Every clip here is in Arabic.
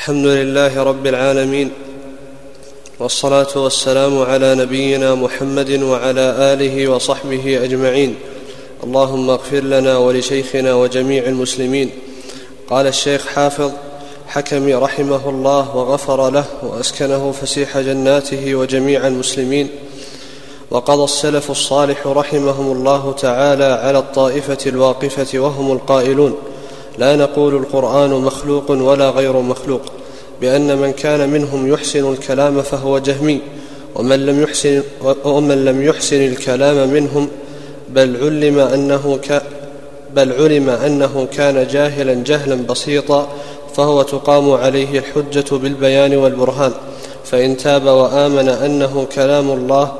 الحمد لله رب العالمين والصلاة والسلام على نبينا محمد وعلى آله وصحبه أجمعين. اللهم اغفر لنا ولشيخنا وجميع المسلمين. قال الشيخ حافظ حكم رحمه الله وغفر له وأسكنه فسيح جناته وجميع المسلمين. وقضى السلف الصالح رحمهم الله تعالى على الطائفة الواقفة وهم القائلون. لا نقول القرآن مخلوق ولا غير مخلوق بأن من كان منهم يحسن الكلام فهو جهمي ومن لم يحسن, ومن لم يحسن الكلام منهم بل علم أنه ك بل علم أنه كان جاهلا جهلا بسيطا فهو تقام عليه الحجة بالبيان والبرهان فإن تاب وآمن أنه كلام الله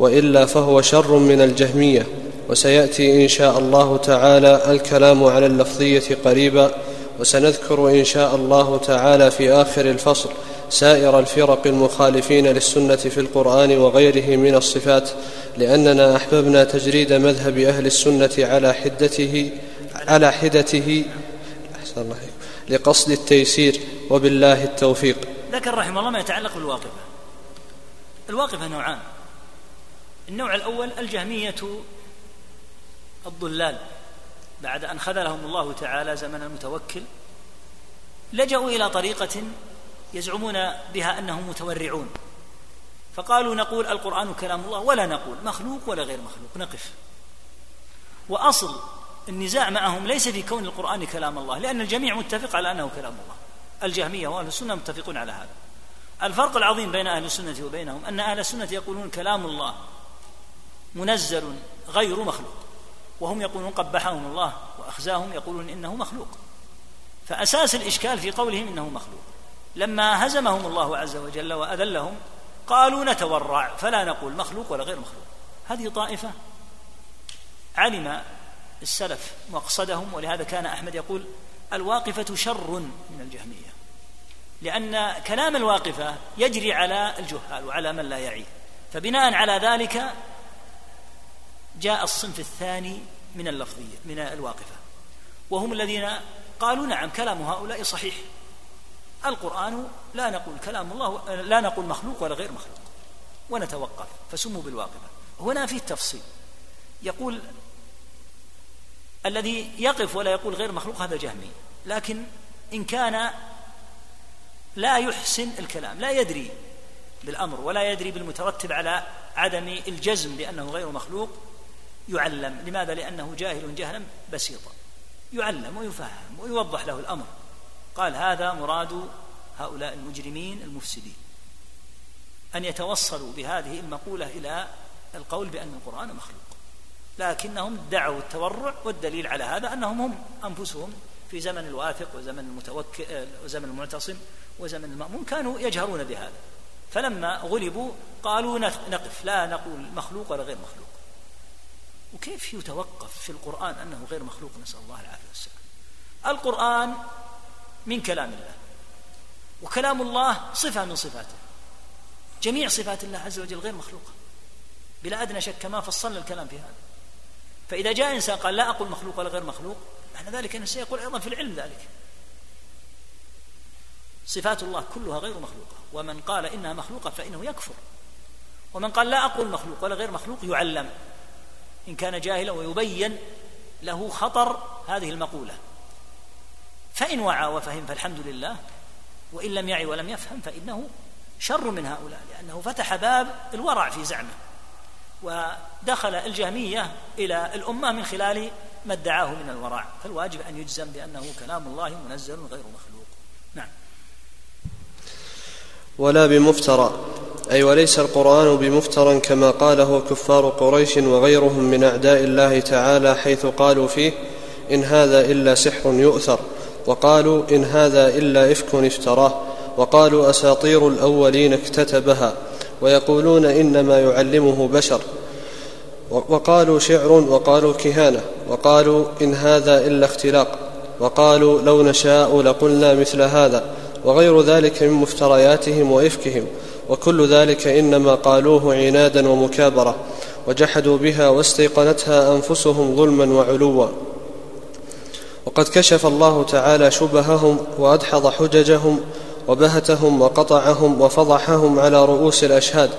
وإلا فهو شر من الجهمية. وسيأتي إن شاء الله تعالى الكلام على اللفظية قريبا وسنذكر إن شاء الله تعالى في آخر الفصل سائر الفرق المخالفين للسنة في القرآن وغيره من الصفات لأننا أحببنا تجريد مذهب أهل السنة على حدته على حدته أحسن الله لقصد التيسير وبالله التوفيق. ذكر رحمه الله ما يتعلق بالواقفة. الواقفة نوعان. النوع الأول الجهمية الضلال بعد أن خذلهم الله تعالى زمن المتوكل لجأوا إلى طريقة يزعمون بها أنهم متورعون. فقالوا نقول القرآن كلام الله ولا نقول مخلوق ولا غير مخلوق نقف. وأصل النزاع معهم ليس في كون القرآن كلام الله لأن الجميع متفق على أنه كلام الله. الجهمية وأهل السنة متفقون على هذا. الفرق العظيم بين أهل السنة وبينهم أن أهل السنة يقولون كلام الله منزل غير مخلوق. وهم يقولون قبحهم الله وأخزاهم يقولون إنه مخلوق. فأساس الإشكال في قولهم إنه مخلوق. لما هزمهم الله عز وجل وأذلهم قالوا نتورع فلا نقول مخلوق ولا غير مخلوق. هذه طائفة علم السلف مقصدهم ولهذا كان أحمد يقول الواقفة شر من الجهمية لأن كلام الواقفة يجري على الجهال وعلى من لا يعي. فبناء على ذلك جاء الصنف الثاني من اللفظية من الواقفة. وهم الذين قالوا نعم كلام هؤلاء صحيح. القرآن لا نقول كلام الله لا نقول مخلوق ولا غير مخلوق. ونتوقف فسموا بالواقفة. هنا في تفصيل يقول الذي يقف ولا يقول غير مخلوق هذا جهمي. لكن إن كان لا يحسن الكلام لا يدري بالأمر ولا يدري بالمترتب على عدم الجزم بأنه غير مخلوق يعلم. لماذا؟ لأنه جاهل جهلا بسيطا. يعلم ويفهم ويوضح له الأمر. قال هذا مراد هؤلاء المجرمين المفسدين. أن يتوصلوا بهذه المقولة إلى القول بأن القرآن مخلوق. لكنهم دعوا التورع والدليل على هذا أنهم هم أنفسهم في زمن الواثق وزمن المتوكل وزمن المعتصم وزمن المأمون كانوا يجهرون بهذا. فلما غلبوا قالوا نقف. لا نقول مخلوق ولا غير مخلوق. وكيف يتوقف في القرآن أنه غير مخلوق؟ نسأل الله العافية والسلام. القرآن من كلام الله وكلام الله صفة من صفاته. جميع صفات الله عز وجل غير مخلوقة. بلا أدنى شك كما فصلنا الكلام في هذا. فإذا جاء إنسان قال لا أقول مخلوق ولا غير مخلوق معنى ذلك أنه سيقول أيضا في العلم ذلك. صفات الله كلها غير مخلوقة. ومن قال إنها مخلوقة فإنه يكفر. ومن قال لا أقول مخلوق ولا غير مخلوق يعلم. إن كان جاهلا ويبين له خطر هذه المقولة. فإن وعى وفهم فالحمد لله وإن لم يعي ولم يفهم فإنه شر من هؤلاء لأنه فتح باب الورع في زعمه ودخل الجهمية إلى الأمة من خلال ما ادعاه من الورع. فالواجب أن يجزم بأنه كلام الله منزل غير مخلوق. نعم. ولا بمفترى. أي وليس القرآن بمفترى كما قاله كفار قريش وغيرهم من أعداء الله تعالى حيث قالوا فيه إن هذا إلا سحر يؤثر وقالوا إن هذا إلا إفك افتراه وقالوا أساطير الأولين اكتتبها ويقولون إنما يعلمه بشر وقالوا شعر وقالوا كهانة وقالوا إن هذا إلا اختلاق وقالوا لو نشاء لقلنا مثل هذا وغير ذلك من مفترياتهم وإفكهم وكل ذلك إنما قالوه عنادا ومكابرة وجحدوا بها واستيقنتها أنفسهم ظلما وعلوا. وقد كشف الله تعالى شبههم وأدحض حججهم وبهتهم وقطعهم وفضحهم على رؤوس الأشهاد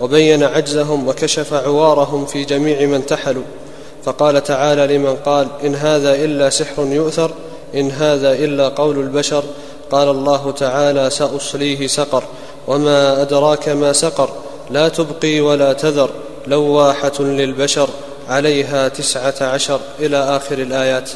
وبين عجزهم وكشف عوارهم في جميع من تحلوا. فقال تعالى لمن قال إن هذا إلا سحر يؤثر إن هذا إلا قول البشر قال الله تعالى سأصليه سقر. وما أدراك ما سقر لا تبقي ولا تذر لواحة للبشر عليها تسعة عشر إلى آخر الآيات.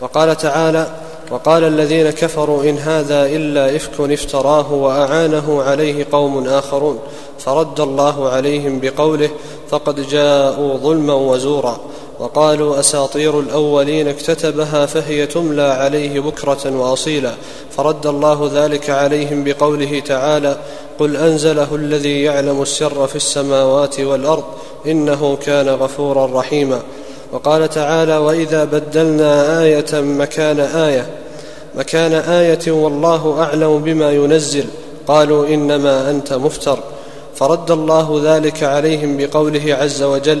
وقال تعالى وقال الذين كفروا إن هذا إلا إفك افتراه وأعانه عليه قوم آخرون. فرد الله عليهم بقوله فقد جاءوا ظلما وزورا. وقالوا أساطير الأولين اكتتبها فهي تملى عليه بكرة وأصيلا. فرد الله ذلك عليهم بقوله تعالى قل أنزله الذي يعلم السر في السماوات والأرض إنه كان غفورا رحيما. وقال تعالى وإذا بدلنا آية مكان آية مكان آية والله أعلم بما ينزل. قالوا إنما أنت مفتر. فرد الله ذلك عليهم بقوله عز وجل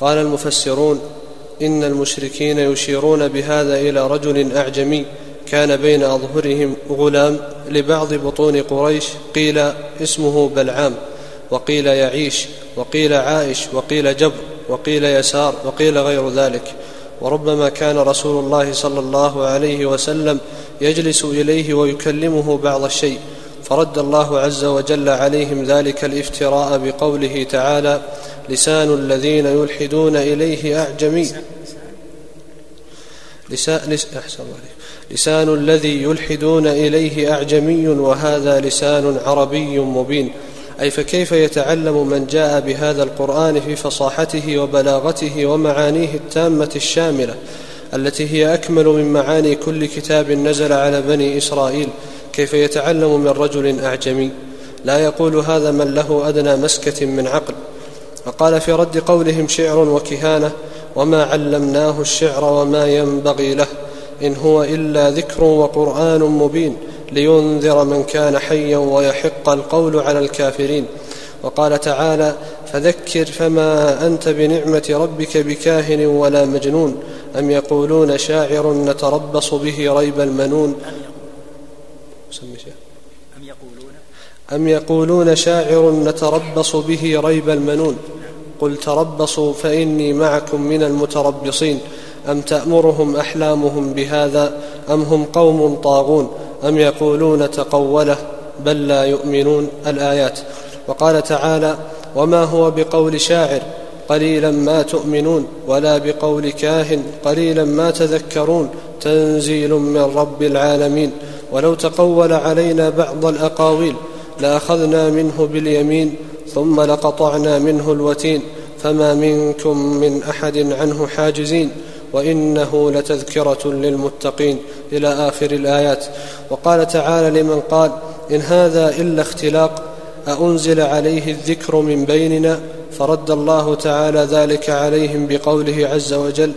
قال المفسرون إن المشركين يشيرون بهذا إلى رجل أعجمي كان بين أظهرهم غلام لبعض بطون قريش قيل اسمه بلعام وقيل يعيش وقيل عائش وقيل جبر وقيل يسار وقيل غير ذلك. وربما كان رسول الله صلى الله عليه وسلم يجلس إليه ويكلمه بعض الشيء. فرد الله عز وجل عليهم ذلك الافتراء بقوله تعالى لسان الذين يلحدون إليه أعجمي. لسان, لسان الذي يلحدون إليه أعجمي وهذا لسان عربي مبين. أي فكيف يتعلم من جاء بهذا القرآن في فصاحته وبلاغته ومعانيه التامة الشاملة التي هي أكمل من معاني كل كتاب نزل على بني إسرائيل؟ كيف يتعلم من رجل أعجمي؟ لا يقول هذا من له أدنى مسكة من عقل. وقال في رد قولهم شعر وكهانة وما علمناه الشعر وما ينبغي له إن هو إلا ذكر وقرآن مبين لينذر من كان حيا ويحق القول على الكافرين. وقال تعالى فذكر فما أنت بنعمة ربك بكاهن ولا مجنون أم يقولون شاعر نتربص به ريب المنون. أم أم يقولون شاعر نتربص به ريب المنون. قل تربصوا فإني معكم من المتربصين. أم تأمرهم أحلامهم بهذا؟ أم هم قوم طاغون؟ أم يقولون تقوله بل لا يؤمنون الآيات. وقال تعالى وما هو بقول شاعر قليلا ما تؤمنون ولا بقول كاهن قليلا ما تذكرون. تنزيل من رب العالمين. ولو تقول علينا بعض الأقاويل لأخذنا منه باليمين ثم لقطعنا منه الوتين. فما منكم من أحد عنه حاجزين وإنه لتذكرة للمتقين إلى آخر الآيات. وقال تعالى لمن قال إن هذا إلا اختلاق أأنزل عليه الذكر من بيننا فرد الله تعالى ذلك عليهم بقوله عز وجل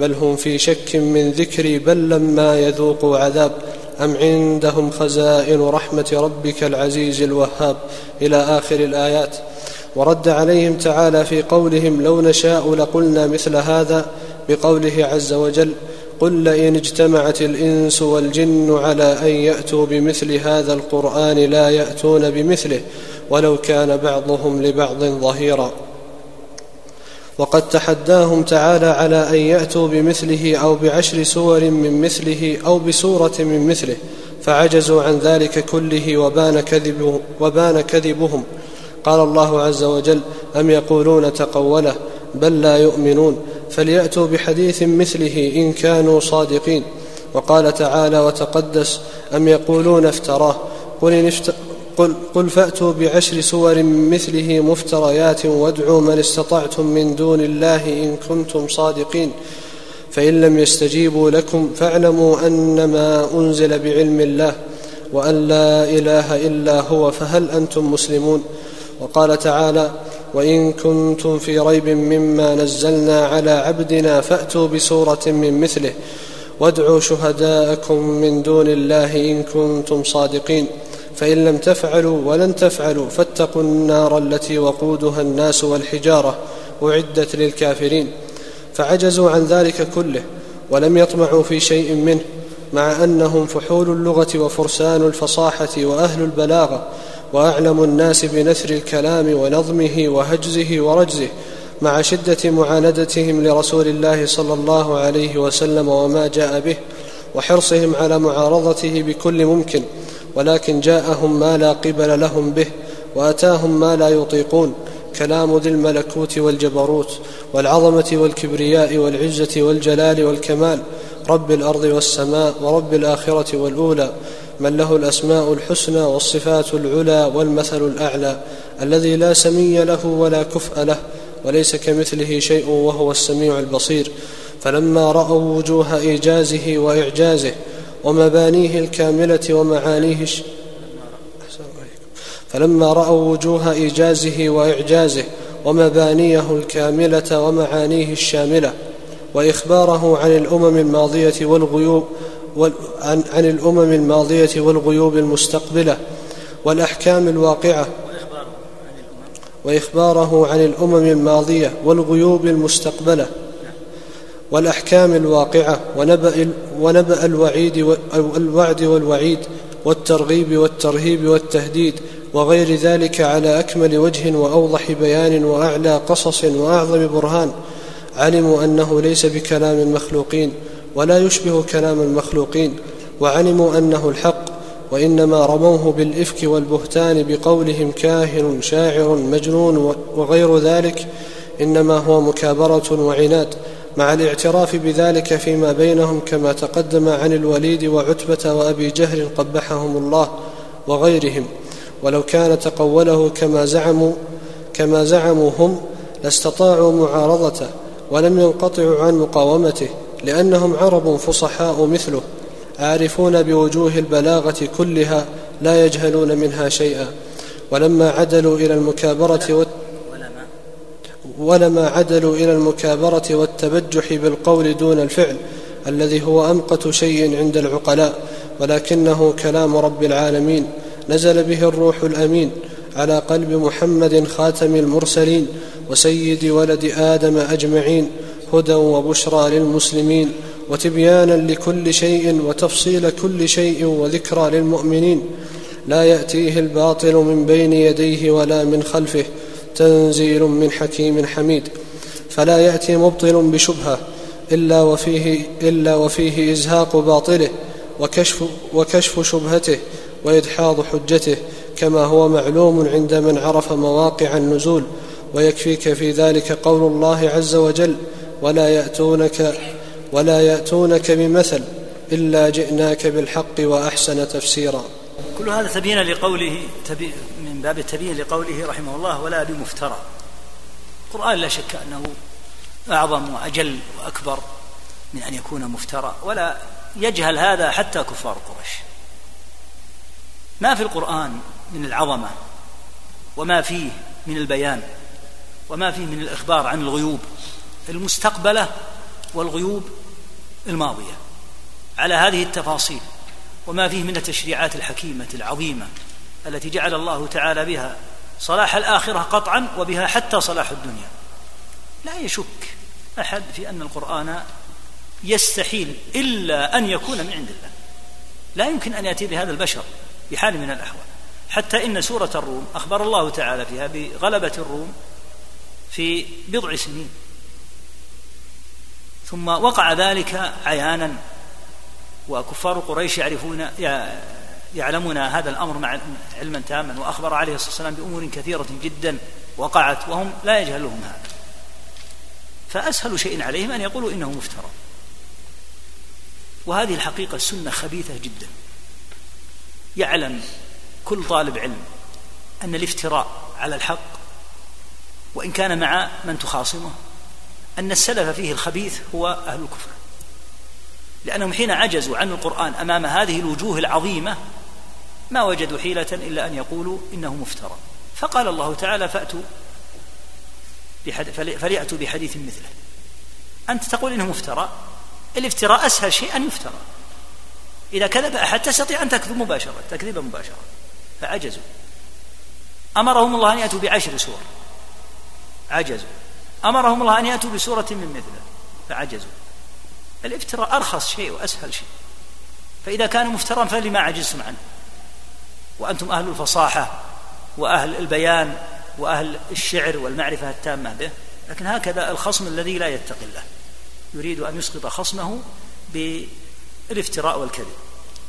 بل هم في شك من ذكري بل لما يذوقوا عذاب أم عندهم خزائن رحمة ربك العزيز الوهاب. إلى آخر الآيات. ورد عليهم تعالى في قولهم لو نشاء لقلنا مثل هذا بقوله عز وجل قل لئن اجتمعت الإنس والجن على أن يأتوا بمثل هذا القرآن لا يأتون بمثله ولو كان بعضهم لبعض ظهيرا. وقد تحداهم تعالى على أن يأتوا بمثله أو بعشر سور من مثله أو بسورة من مثله فعجزوا عن ذلك كله وبان, كذب وبان كذبهم قال الله عز وجل أم يقولون تقوله بل لا يؤمنون. فليأتوا بحديث مثله إن كانوا صادقين. وقال تعالى وتقدس أم يقولون افتراه. قل إن, قل, قل فأتوا بعشر سور مثله مفتريات وادعوا من استطعتم من دون الله إن كنتم صادقين. فإن لم يستجيبوا لكم فاعلموا أنما أنزل بعلم الله وأن لا إله إلا هو فهل أنتم مسلمون؟ وقال تعالى وإن كنتم في ريب مما نزلنا على عبدنا فأتوا بسورة من مثله وادعوا شهداءكم من دون الله إن كنتم صادقين فإن لم تفعلوا ولن تفعلوا فاتقوا النار التي وقودها الناس والحجارة أعدت للكافرين. فعجزوا عن ذلك كله ولم يطمعوا في شيء منه مع أنهم فحول اللغة وفرسان الفصاحة وأهل البلاغة وأعلم الناس بنثر الكلام ونظمه وهجزه ورجزه مع شدة معاندتهم لرسول الله صلى الله عليه وسلم وما جاء به وحرصهم على معارضته بكل ممكن ولكن جاءهم ما لا قبل لهم به وأتاهم ما لا يطيقون كلام ذي الملكوت والجبروت والعظمة والكبرياء والعزة والجلال والكمال رب الأرض والسماء ورب الآخرة والأولى من له الأسماء الحسنى والصفات العلى والمثل الأعلى الذي لا سمي له ولا كفء له وليس كمثله شيء وهو السميع البصير. فلما رأوا وجوه إيجازه وإعجازه ومبانيه الكاملة ومعانيه فلما رأوا وجوه إيجازه وإعجازه ومبانيه الكاملة ومعانيه الشاملة وإخباره عن الأمم الماضية والغيوب عن, الأمم الماضية والغيوب المستقبلة والأحكام الواقعة وإخباره عن الأمم الماضية والغيوب المستقبلة والأحكام الواقعة ونبأ ونبأ الوعيد الوعد والوعيد والترغيب والترهيب والتهديد وغير ذلك على أكمل وجه وأوضح بيان وأعلى قصص وأعظم برهان. علموا أنه ليس بكلام المخلوقين ولا يشبه كلام المخلوقين وعلموا أنه الحق وإنما رموه بالإفك والبهتان بقولهم كاهن شاعر مجنون وغير ذلك إنما هو مكابرة وعناد مع الاعتراف بذلك فيما بينهم كما تقدم عن الوليد وعتبة وأبي جهل قبحهم الله وغيرهم. ولو كان تقوله كما زعموا كما زعموا هم لاستطاعوا معارضته ولم ينقطعوا عن مقاومته لأنهم عرب فصحاء مثله عارفون بوجوه البلاغة كلها لا يجهلون منها شيئا. ولما عدلوا إلى المكابرة ولما عدلوا إلى المكابرة والتبجح بالقول دون الفعل الذي هو أمقت شيء عند العقلاء ولكنه كلام رب العالمين. نزل به الروح الأمين على قلب محمد خاتم المرسلين وسيد ولد آدم أجمعين. هدى وبشرى للمسلمين وتبيانا لكل شيء وتفصيل كل شيء وذكرى للمؤمنين. لا يأتيه الباطل من بين يديه ولا من خلفه تنزيل من حكيم حميد. فلا يأتي مبطل بشبهة إلا وفيه إلا وفيه إزهاق باطله وكشف وكشف شبهته وإدحاض حجته كما هو معلوم عند من عرف مواقع النزول. ويكفيك في ذلك قول الله عز وجل ولا يأتونك ولا يأتونك بمثل إلا جئناك بالحق وأحسن تفسيرا. كل هذا تبين لقوله تبي من باب التبيين لقوله رحمه الله ولا بمفترى. القرآن لا شك أنه أعظم وأجل وأكبر من أن يكون مفترى ولا يجهل هذا حتى كفار قريش. ما في القرآن من العظمة وما فيه من البيان وما فيه من الإخبار عن الغيوب. المستقبلة والغيوب الماضية. على هذه التفاصيل وما فيه من التشريعات الحكيمة العظيمة التي جعل الله تعالى بها صلاح الآخرة قطعا وبها حتى صلاح الدنيا. لا يشك أحد في أن القرآن يستحيل إلا أن يكون من عند الله. لا يمكن أن يأتي بهذا البشر بحال من الأحوال. حتى إن سورة الروم أخبر الله تعالى فيها بغلبة الروم في بضع سنين. ثم وقع ذلك عيانا وكفار قريش يعرفون يعلمون هذا الأمر مع علما تاما وأخبر عليه الصلاة والسلام بأمور كثيرة جدا وقعت وهم لا يجهلهم هذا. فأسهل شيء عليهم أن يقولوا إنه مفترى. وهذه الحقيقة السنة خبيثة جدا. يعلم كل طالب علم أن الافتراء على الحق وإن كان مع من تخاصمه أن السلف فيه الخبيث هو أهل الكفر. لأنهم حين عجزوا عن القرآن أمام هذه الوجوه العظيمة ما وجدوا حيلة إلا أن يقولوا إنه مفترى. فقال الله تعالى فأتوا فليأتوا بحديث مثله. أنت تقول إنه مفترى؟ الافتراء أسهل شيء أن يفترى. إذا كذب أحد تستطيع أن تكذب مباشرة تكذيبا مباشرة. فعجزوا. أمرهم الله أن يأتوا بعشر سور. عجزوا. أمرهم الله أن يأتوا بسورة من مثله. فعجزوا. الافتراء أرخص شيء وأسهل شيء. فإذا كان مفترا فلما عجزتم عنه. وأنتم أهل الفصاحة وأهل البيان وأهل الشعر والمعرفة التامة به. لكن هكذا الخصم الذي لا يتقي الله. يريد أن يسقط خصمه بالافتراء والكذب.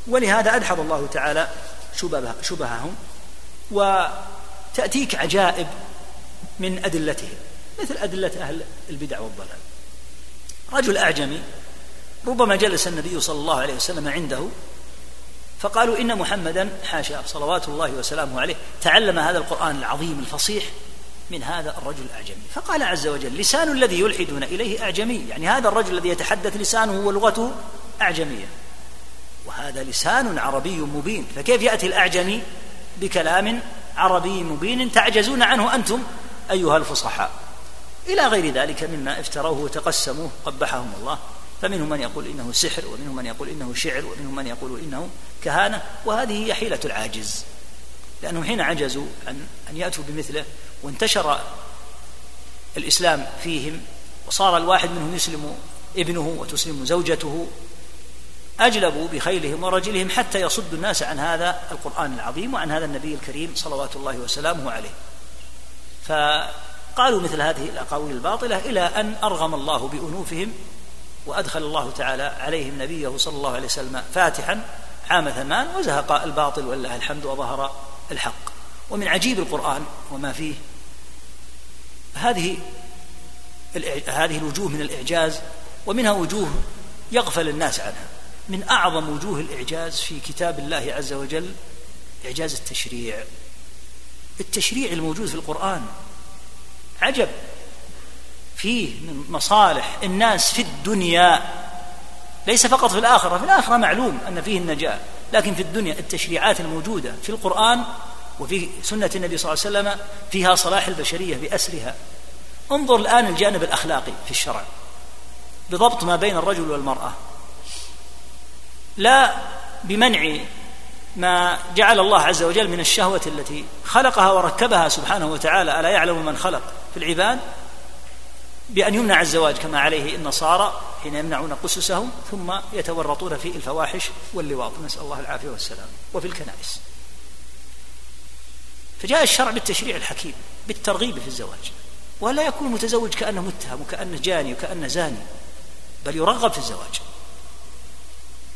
ولهذا أدحض الله تعالى شبههم. وتأتيك عجائب من أدلتهم. مثل أدلة أهل البدع والضلال. رجل أعجمي ربما جلس النبي صلى الله عليه وسلم عنده فقالوا إن محمدا حاشا صلوات الله وسلامه عليه تعلم هذا القرآن العظيم الفصيح من هذا الرجل الأعجمي فقال عز وجل لسان الذي يلحدون إليه أعجمي. يعني هذا الرجل الذي يتحدث لسانه ولغته أعجمية. وهذا لسان عربي مبين. فكيف يأتي الأعجمي بكلام عربي مبين تعجزون عنه أنتم أيها الفصحاء؟ إلى غير ذلك مما افتروه وتقسموه قبحهم الله. فمنهم من يقول إنه سحر ومنهم من يقول إنه شعر ومنهم من يقول إنه كهانة. وهذه هي حيلة العاجز. لأنهم حين عجزوا عن أن يأتوا بمثله وانتشر الإسلام فيهم وصار الواحد منهم يسلم ابنه وتسلم زوجته أجلبوا بخيلهم ورجلهم حتى يصدوا الناس عن هذا القرآن العظيم وعن هذا النبي الكريم صلوات الله وسلامه عليه. فقالوا مثل هذه الأقاويل الباطلة إلى أن أرغم الله بأنوفهم وأدخل الله تعالى عليهم نبيه صلى الله عليه وسلم فاتحا عام ثمان وزهق الباطل ولله الحمد وظهر الحق. ومن عجيب القرآن وما فيه هذه هذه الوجوه من الإعجاز ومنها وجوه يغفل الناس عنها. من أعظم وجوه الإعجاز في كتاب الله عز وجل إعجاز التشريع. التشريع الموجود في القرآن عجب. فيه من مصالح الناس في الدنيا ليس فقط في الآخرة في الآخرة معلوم أن فيه النجاة لكن في الدنيا التشريعات الموجودة في القرآن وفي سنة النبي صلى الله عليه وسلم فيها صلاح البشرية بأسرها. انظر الآن الجانب الأخلاقي في الشرع. بضبط ما بين الرجل والمرأة. لا بمنع ما جعل الله عز وجل من الشهوة التي خلقها وركبها سبحانه وتعالى ألا يعلم من خلق؟ في العباد بأن يمنع الزواج كما عليه النصارى حين يمنعون قسسهم ثم يتورطون في الفواحش واللواط. نسأل الله العافية والسلام. وفي الكنائس. فجاء الشرع بالتشريع الحكيم بالترغيب في الزواج. ولا يكون متزوج كأنه متهم وكأنه جاني وكأنه زاني بل يرغب في الزواج.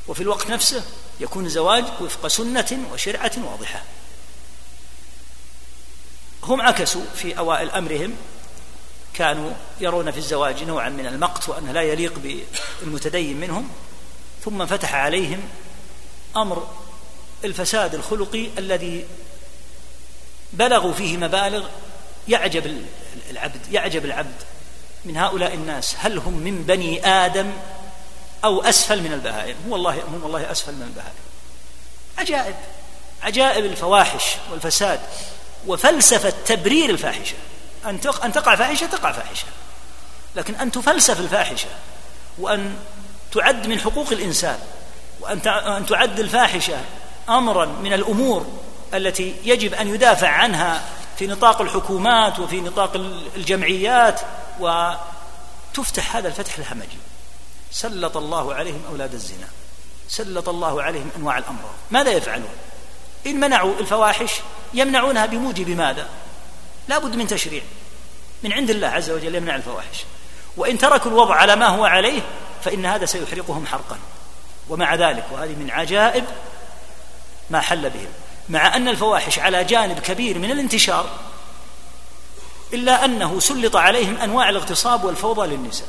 وفي الوقت نفسه يكون الزواج وفق سنة وشرعة واضحة. هم عكسوا في أوائل أمرهم كانوا يرون في الزواج نوعا من المقت وأنه لا يليق بالمتدين منهم ثم فتح عليهم أمر الفساد الخلقي الذي بلغوا فيه مبالغ يعجب العبد يعجب العبد من هؤلاء الناس. هل هم من بني آدم أو أسفل من البهائم؟ هو الله هم والله أسفل من البهائم. عجائب عجائب الفواحش والفساد. وفلسفة تبرير الفاحشة. أن أن تقع فاحشة تقع فاحشة. لكن أن تفلسف الفاحشة وأن تعد من حقوق الإنسان وأن أن تعد الفاحشة أمرا من الأمور التي يجب أن يدافع عنها في نطاق الحكومات وفي نطاق الجمعيات وتفتح هذا الفتح الهمجي. سلط الله عليهم أولاد الزنا. سلط الله عليهم أنواع الأمراض. ماذا يفعلون؟ إن منعوا الفواحش يمنعونها بموجب ماذا؟ لا بد من تشريع. من عند الله عز وجل يمنع الفواحش. وإن تركوا الوضع على ما هو عليه فإن هذا سيحرقهم حرقا. ومع ذلك وهذه من عجائب ما حل بهم. مع أن الفواحش على جانب كبير من الانتشار إلا أنه سلط عليهم أنواع الاغتصاب والفوضى للنساء.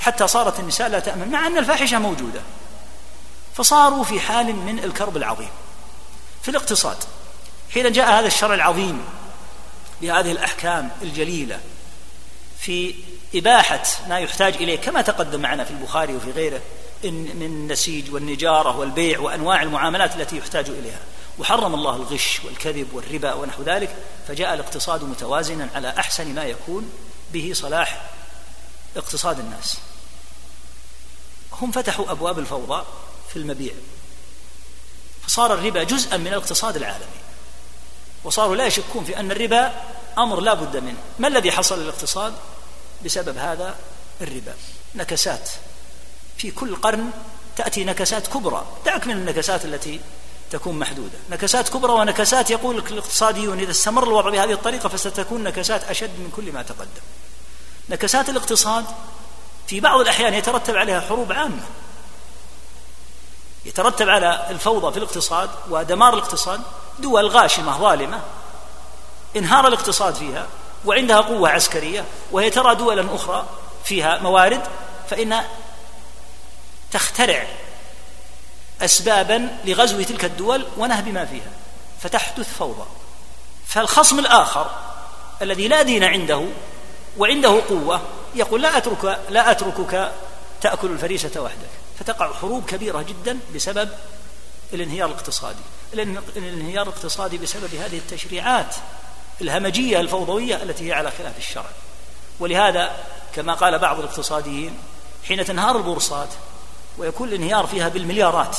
حتى صارت النساء لا تأمن مع أن الفاحشة موجودة. فصاروا في حال من الكرب العظيم. في الاقتصاد. حين جاء هذا الشرع العظيم بهذه الأحكام الجليلة في إباحة ما يحتاج إليه كما تقدم معنا في البخاري وفي غيره من النسيج والنجارة والبيع وأنواع المعاملات التي يحتاج إليها. وحرم الله الغش والكذب والربا ونحو ذلك فجاء الاقتصاد متوازنا على أحسن ما يكون به صلاح اقتصاد الناس. هم فتحوا أبواب الفوضى في المبيع. فصار الربا جزءا من الاقتصاد العالمي. وصاروا لا يشكون في أن الربا أمر لا بد منه. ما الذي حصل للاقتصاد بسبب هذا الربا؟ نكسات. في كل قرن تأتي نكسات كبرى. دعك من النكسات التي تكون محدودة. نكسات كبرى ونكسات يقول الاقتصاديون إذا استمر الوضع بهذه الطريقة فستكون نكسات أشد من كل ما تقدم. نكسات الاقتصاد في بعض الأحيان يترتب عليها حروب عامة. يترتب على الفوضى في الاقتصاد ودمار الاقتصاد دول غاشمة ظالمة انهار الاقتصاد فيها وعندها قوة عسكرية وهي ترى دولا أخرى فيها موارد فإن تخترع أسبابا لغزو تلك الدول ونهب ما فيها فتحدث فوضى. فالخصم الآخر الذي لا دين عنده وعنده قوة يقول لا أترك لا أتركك تأكل الفريسة وحدك. فتقع حروب كبيرة جدا بسبب الانهيار الاقتصادي. الانهيار الاقتصادي بسبب هذه التشريعات الهمجية الفوضوية التي هي على خلاف الشرع. ولهذا كما قال بعض الاقتصاديين حين تنهار البورصات ويكون الانهيار فيها بالمليارات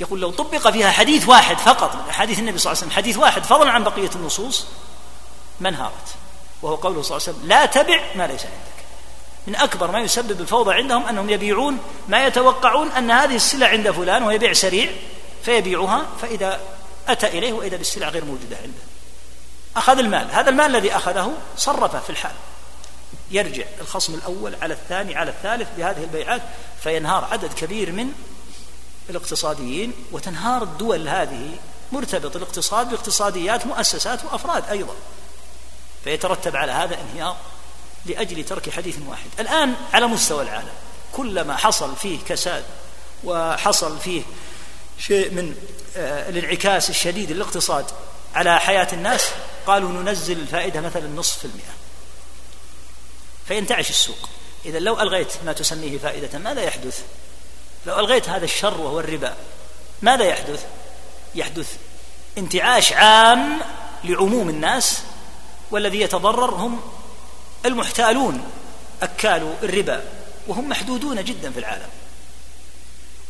يقول لو طبق فيها حديث واحد فقط من أحاديث النبي صلى الله عليه وسلم حديث واحد فضلا عن بقية النصوص ما انهارت. وهو قوله صلى الله عليه وسلم لا تبع ما ليس عندك. من أكبر ما يسبب الفوضى عندهم أنهم يبيعون ما يتوقعون أن هذه السلع عند فلان وهي بيع سريع فيبيعها فإذا أتى إليه وإذا بالسلع غير موجودة عنده. أخذ المال. هذا المال الذي أخذه صرفه في الحال. يرجع الخصم الأول على الثاني على الثالث بهذه البيعات فينهار عدد كبير من الاقتصاديين وتنهار الدول هذه مرتبط الاقتصاد باقتصاديات مؤسسات وأفراد أيضا. فيترتب على هذا انهيار. لأجل ترك حديث واحد. الآن على مستوى العالم كلما حصل فيه كساد وحصل فيه شيء من آه، الانعكاس الشديد للاقتصاد على حياة الناس قالوا ننزل الفائدة مثلا نصف في المئة. فينتعش السوق. إذا لو ألغيت ما تسميه فائدة ماذا يحدث؟ لو ألغيت هذا الشر وهو الربا ماذا يحدث؟ يحدث انتعاش عام لعموم الناس والذي يتضرر هم المحتالون أكالوا الربا وهم محدودون جدا في العالم.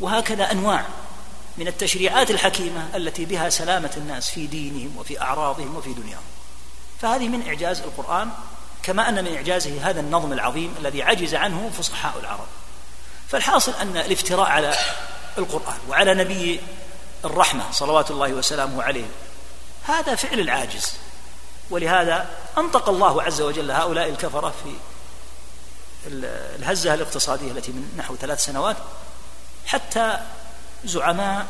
وهكذا أنواع من التشريعات الحكيمة التي بها سلامة الناس في دينهم وفي أعراضهم وفي دنياهم. فهذه من إعجاز القرآن كما أن من إعجازه هذا النظم العظيم الذي عجز عنه فصحاء العرب. فالحاصل أن الافتراء على القرآن وعلى نبي الرحمة صلوات الله وسلامه عليه هذا فعل العاجز. ولهذا أنطق الله عز وجل هؤلاء الكفرة في الهزة الاقتصادية التي من نحو ثلاث سنوات حتى زعماء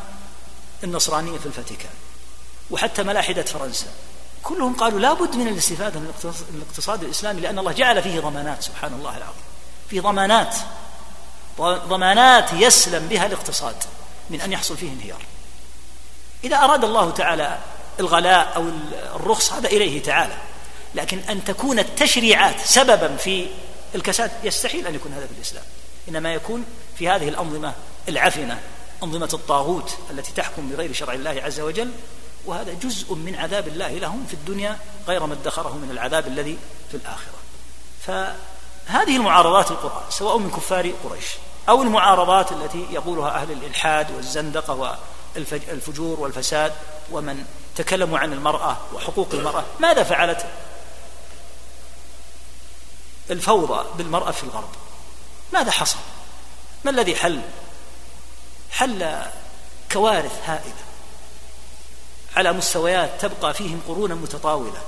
النصرانية في الفاتيكان وحتى ملاحدة فرنسا. كلهم قالوا لا بد من الاستفادة من الاقتصاد الإسلامي لأن الله جعل فيه ضمانات سبحان الله العظيم. في ضمانات ضمانات يسلم بها الاقتصاد من أن يحصل فيه انهيار. إذا أراد الله تعالى الغلاء أو الرخص هذا إليه تعالى. لكن أن تكون التشريعات سببا في الكساد يستحيل أن يكون هذا في الإسلام. إنما يكون في هذه الأنظمة العفنة أنظمة الطاغوت التي تحكم بغير شرع الله عز وجل وهذا جزء من عذاب الله لهم في الدنيا غير ما ادخره من العذاب الذي في الآخرة. فهذه المعارضات القرآن سواء من كفار قريش أو المعارضات التي يقولها أهل الإلحاد والزندقة والفجور والفساد ومن تكلموا عن المرأة وحقوق المرأة ماذا فعلت؟ الفوضى بالمرأة في الغرب. ماذا حصل؟ ما الذي حل؟ حل كوارث هائلة على مستويات تبقى فيهم قرونا متطاولة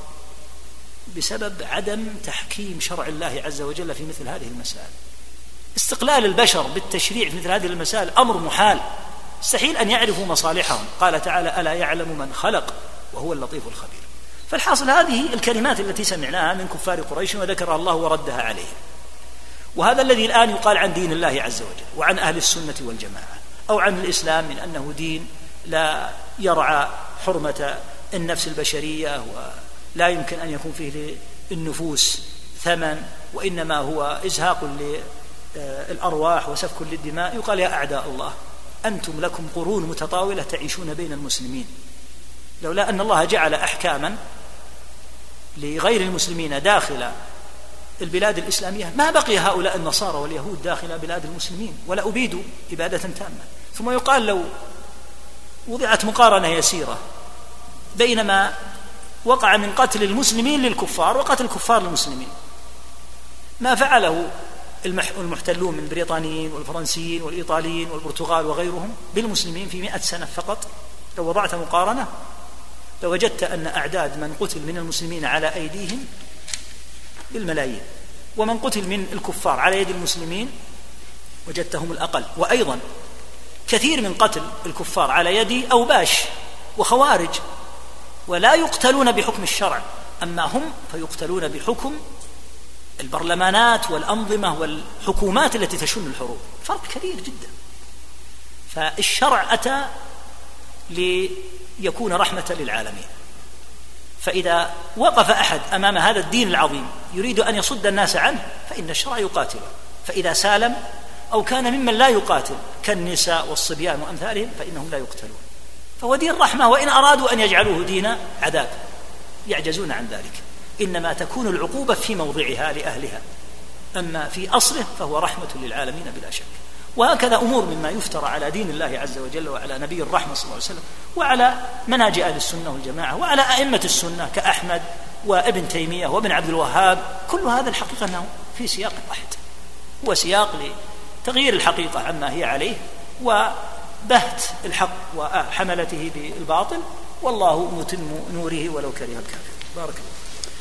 بسبب عدم تحكيم شرع الله عز وجل في مثل هذه المسائل. استقلال البشر بالتشريع في مثل هذه المسائل أمر محال. مستحيل أن يعرفوا مصالحهم. قال تعالى ألا يعلم من خلق؟ وهو اللطيف الخبير. فالحاصل هذه الكلمات التي سمعناها من كفار قريش وذكرها الله وردها عليهم. وهذا الذي الآن يقال عن دين الله عز وجل وعن أهل السنة والجماعة أو عن الإسلام من أنه دين لا يرعى حرمة النفس البشرية ولا يمكن أن يكون فيه للنفوس ثمن وإنما هو إزهاق الأرواح وسفك للدماء. يقال يا أعداء الله. أنتم لكم قرون متطاولة تعيشون بين المسلمين. لولا أن الله جعل أحكاما لغير المسلمين داخل البلاد الإسلامية ما بقي هؤلاء النصارى واليهود داخل بلاد المسلمين؟ ولا أبيدوا إبادة تامة. ثم يقال لو وضعت مقارنة يسيرة بينما وقع من قتل المسلمين للكفار وقتل الكفار للمسلمين ما فعله المحتلون من البريطانيين والفرنسيين والإيطاليين والبرتغال وغيرهم بالمسلمين في مئة سنة فقط. لو وضعت مقارنة لوجدت أن أعداد من قتل من المسلمين على أيديهم بالملايين ومن قتل من الكفار على يد المسلمين وجدتهم الأقل. وأيضا كثير من قتل الكفار على يد أوباش وخوارج ولا يقتلون بحكم الشرع. أما هم فيقتلون بحكم البرلمانات والأنظمة والحكومات التي تشن الحروب. فرق كبير جدا. فالشرع أتى ليكون رحمة للعالمين. فإذا وقف أحد أمام هذا الدين العظيم يريد أن يصد الناس عنه فإن الشرع يقاتله فإذا سالم أو كان ممن لا يقاتل كالنساء والصبيان وأمثالهم فإنهم لا يقتلون. فهو دين رحمة وإن أرادوا أن يجعلوه دين عذاب. يعجزون عن ذلك. إنما تكون العقوبة في موضعها لأهلها. أما في أصله فهو رحمة للعالمين بلا شك. وهكذا أمور مما يفترى على دين الله عز وجل وعلى نبي الرحمة صلى الله عليه وسلم وعلى مناج أهل السنة والجماعة وعلى أئمة السنة كأحمد وابن تيمية وابن عبد الوهاب. كل هذا الحقيقة أنه في سياق واحد. هو سياق لتغيير الحقيقة عما هي عليه وبهت الحق وحملته بالباطل. والله متم نوره ولو كره الكافر. بارك الله